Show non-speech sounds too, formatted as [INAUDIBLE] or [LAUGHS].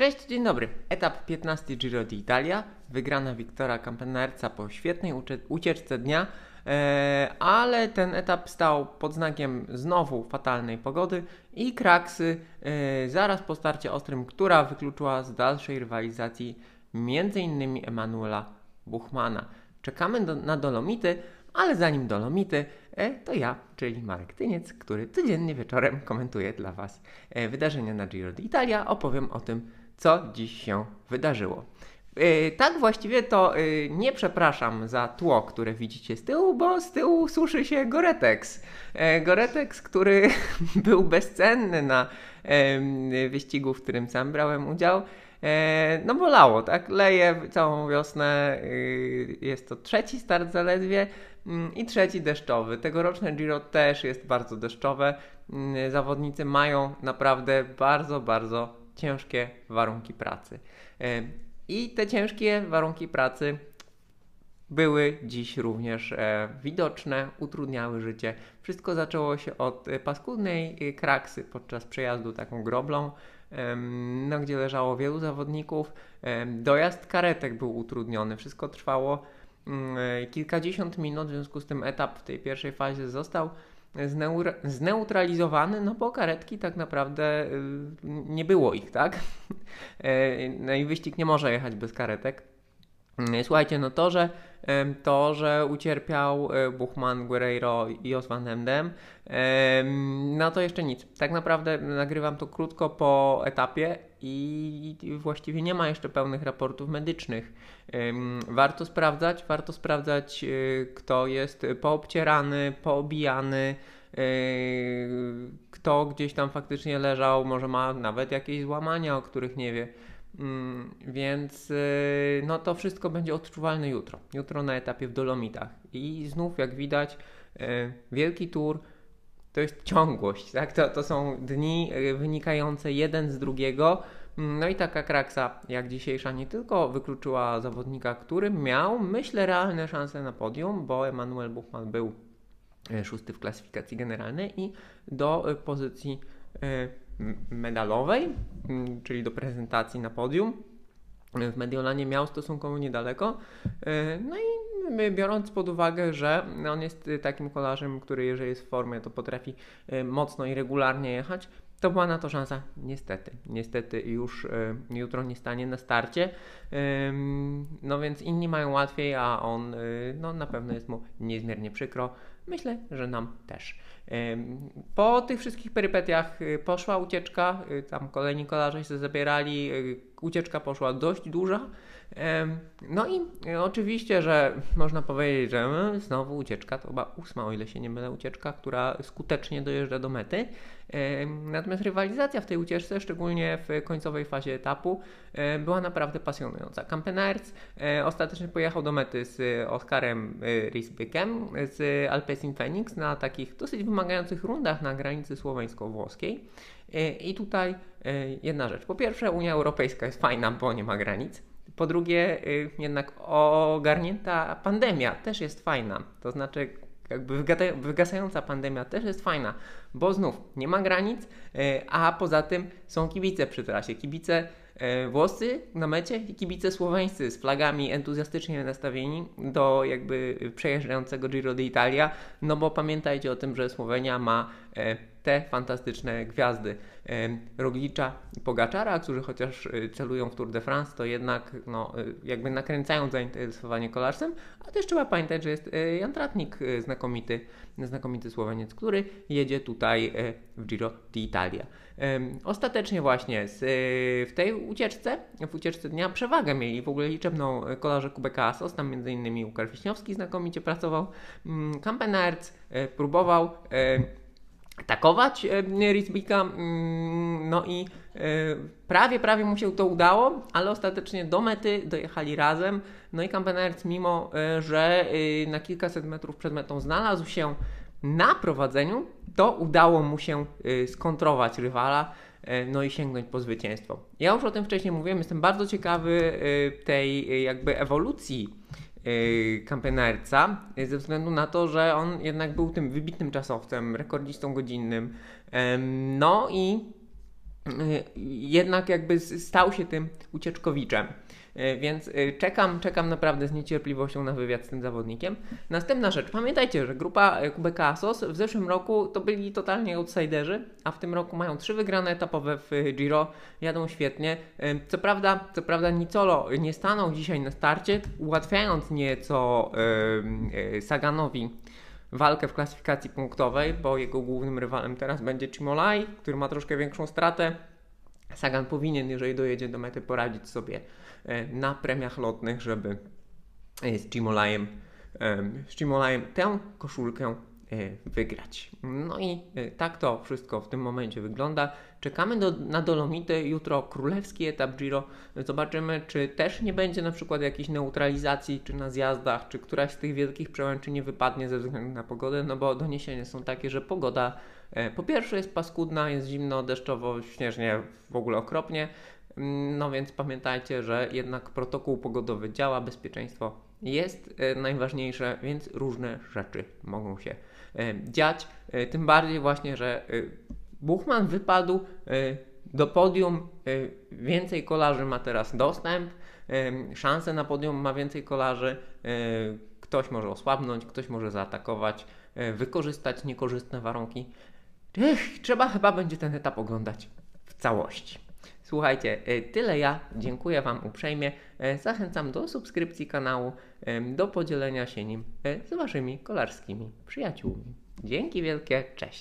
Cześć, dzień dobry. Etap 15 Giro d'Italia. Wygrana Wiktora Campenerca po świetnej ucieczce dnia, e, ale ten etap stał pod znakiem znowu fatalnej pogody i kraksy e, zaraz po starcie ostrym, która wykluczyła z dalszej rywalizacji m.in. Emanuela Buchmana. Czekamy do, na Dolomity, ale zanim Dolomity, e, to ja, czyli Marek Tyniec, który codziennie wieczorem komentuje dla Was wydarzenia na Giro d'Italia. Opowiem o tym, co dziś się wydarzyło. E, tak właściwie to nie przepraszam za tło, które widzicie z tyłu, bo z tyłu suszy się Goretex. Goretex, który [LAUGHS] był bezcenny na wyścigu, w którym sam brałem udział. No bolało, tak? Leje całą wiosnę. Jest to trzeci start zaledwie. Mm, I trzeci deszczowy. Tegoroczne Giro też jest bardzo deszczowe. Mm, zawodnicy mają naprawdę bardzo, bardzo ciężkie warunki pracy. E, I te ciężkie warunki pracy były dziś również e, widoczne, utrudniały życie. Wszystko zaczęło się od e, paskudnej kraksy podczas przejazdu taką groblą, no, gdzie leżało wielu zawodników. Dojazd karetek był utrudniony. Wszystko trwało Mm, e, kilkadziesiąt minut, w związku z tym etap w tej pierwszej fazie został zneutralizowany, no bo karetki tak naprawdę y, nie było ich, tak? E, [LAUGHS] no i wyścig nie może jechać bez karetek. Mm, słuchajcie, no to, że to, że ucierpiał e, Buchman, Guerreiro i Jos van Hemden, no to jeszcze nic. Tak naprawdę nagrywam to krótko po etapie i właściwie nie ma jeszcze pełnych raportów medycznych. Warto sprawdzać, warto sprawdzać, e, kto jest poobcierany, poobijany, e, kto gdzieś tam faktycznie leżał, może ma nawet jakieś złamania, o których nie wie. Mm, więc y, no to wszystko będzie odczuwalne jutro. Jutro na etapie w Dolomitach. I znów, jak widać, y, wielki tour to jest ciągłość, tak? To, to są dni y, wynikające jeden z drugiego. Mm, no i taka kraksa jak dzisiejsza nie tylko wykluczyła zawodnika, który miał, myślę, realne szanse na podium, bo Emanuel Buchmann był szósty w klasyfikacji generalnej i do pozycji medalowej, czyli do prezentacji na podium. W Mediolanie miał stosunkowo niedaleko. E, no i biorąc pod uwagę, że on jest takim kolarzem, który jeżeli jest w formie, to potrafi e, mocno i regularnie jechać, to była na to szansa. Niestety, niestety już e, jutro nie stanie na starcie. No więc inni mają łatwiej, a on no, na pewno jest mu niezmiernie przykro. Myślę, że nam też. Po tych wszystkich perypetiach y, poszła ucieczka, y, tam kolejni kolarze się zabierali, y, ucieczka poszła dość duża. No i oczywiście, że można powiedzieć, że znowu ucieczka, to chyba ósma, o ile się nie mylę, ucieczka, która skutecznie dojeżdża do mety. Natomiast rywalizacja w tej ucieczce, szczególnie w końcowej fazie etapu, była naprawdę pasjonująca. Kampenerz ostatecznie pojechał do mety z Oskarem Risbykiem z Alpecin Phoenix na takich dosyć wymagających rundach na granicy słoweńsko-włoskiej. I tutaj jedna rzecz. Po pierwsze, Unia Europejska jest fajna, bo nie ma granic. Po drugie, y, jednak ogarnięta pandemia też jest fajna. To znaczy, jakby wygasająca pandemia też jest fajna, bo znów nie ma granic, a poza tym są kibice przy trasie. Kibice włoscy na mecie i kibice słoweńscy z flagami entuzjastycznie nastawieni do jakby przejeżdżającego Giro d'Italia, no bo pamiętajcie o tym, że Słowenia ma te fantastyczne gwiazdy. Roglicza i Pogaczara, którzy chociaż celują w Tour de France, to jednak no, jakby nakręcają zainteresowanie kolarzem, a też trzeba pamiętać, że jest Jan Tratnik, znakomity, znakomity Słoweniec, który jedzie tutaj w Giro d'Italia. Ostatecznie właśnie z, w tej ucieczce, w ucieczce dnia przewagę mieli. W ogóle liczebną kolarze Kubeka Asos, tam innymi Łukasz Wiśniowski znakomicie pracował, mm, Kampenerc próbował atakować e, Rizbika, mm, no i e, prawie, prawie mu się to udało, ale ostatecznie do mety dojechali razem, no i Kampenerc mimo, e, że na kilkaset metrów przed metą znalazł się na prowadzeniu, to udało mu się skontrować rywala, no i sięgnąć po zwycięstwo. Ja już o tym wcześniej mówiłem, jestem bardzo ciekawy tej jakby ewolucji Kampenerca ze względu na to, że on jednak był tym wybitnym czasowcem, rekordzistą godzinnym. No i jednak jakby stał się tym ucieczkowiczem. E, więc e, czekam, czekam naprawdę z niecierpliwością na wywiad z tym zawodnikiem. Następna rzecz. Pamiętajcie, że grupa Kubeka Asos w zeszłym roku to byli totalnie outsiderzy, a w tym roku mają trzy wygrane etapowe w Giro. Jadą świetnie. Co prawda, co prawda Nicolo nie stanął dzisiaj na starcie, ułatwiając nieco Saganowi walkę w klasyfikacji punktowej, bo jego głównym rywalem teraz będzie Cimolai, który ma troszkę większą stratę. Sagan powinien, jeżeli dojedzie do mety, poradzić sobie e, na premiach lotnych, żeby e, z Cimolajem, z Cimolajem tę koszulkę E, wygrać. No i e, tak to wszystko w tym momencie wygląda. Czekamy do, na Dolomity, jutro królewski etap Giro. Zobaczymy, czy też nie będzie na przykład jakiejś neutralizacji, czy na zjazdach, czy któraś z tych wielkich przełęczy nie wypadnie ze względu na pogodę, no bo doniesienia są takie, że pogoda e, po pierwsze jest paskudna, jest zimno, deszczowo, śnieżnie, w ogóle okropnie. Mm, no więc pamiętajcie, że jednak protokół pogodowy działa, bezpieczeństwo jest najważniejsze, więc różne rzeczy mogą się E, dziać. E, tym bardziej właśnie, że e, Buchman wypadł do podium, więcej kolarzy ma teraz dostęp, szanse na podium ma więcej kolarzy, ktoś może osłabnąć, ktoś może zaatakować, wykorzystać niekorzystne warunki. Ech, trzeba chyba będzie ten etap oglądać w całości. Słuchajcie, tyle ja. Dziękuję Wam uprzejmie. Zachęcam do subskrypcji kanału, do podzielenia się nim z Waszymi kolarskimi przyjaciółmi. Dzięki wielkie, cześć.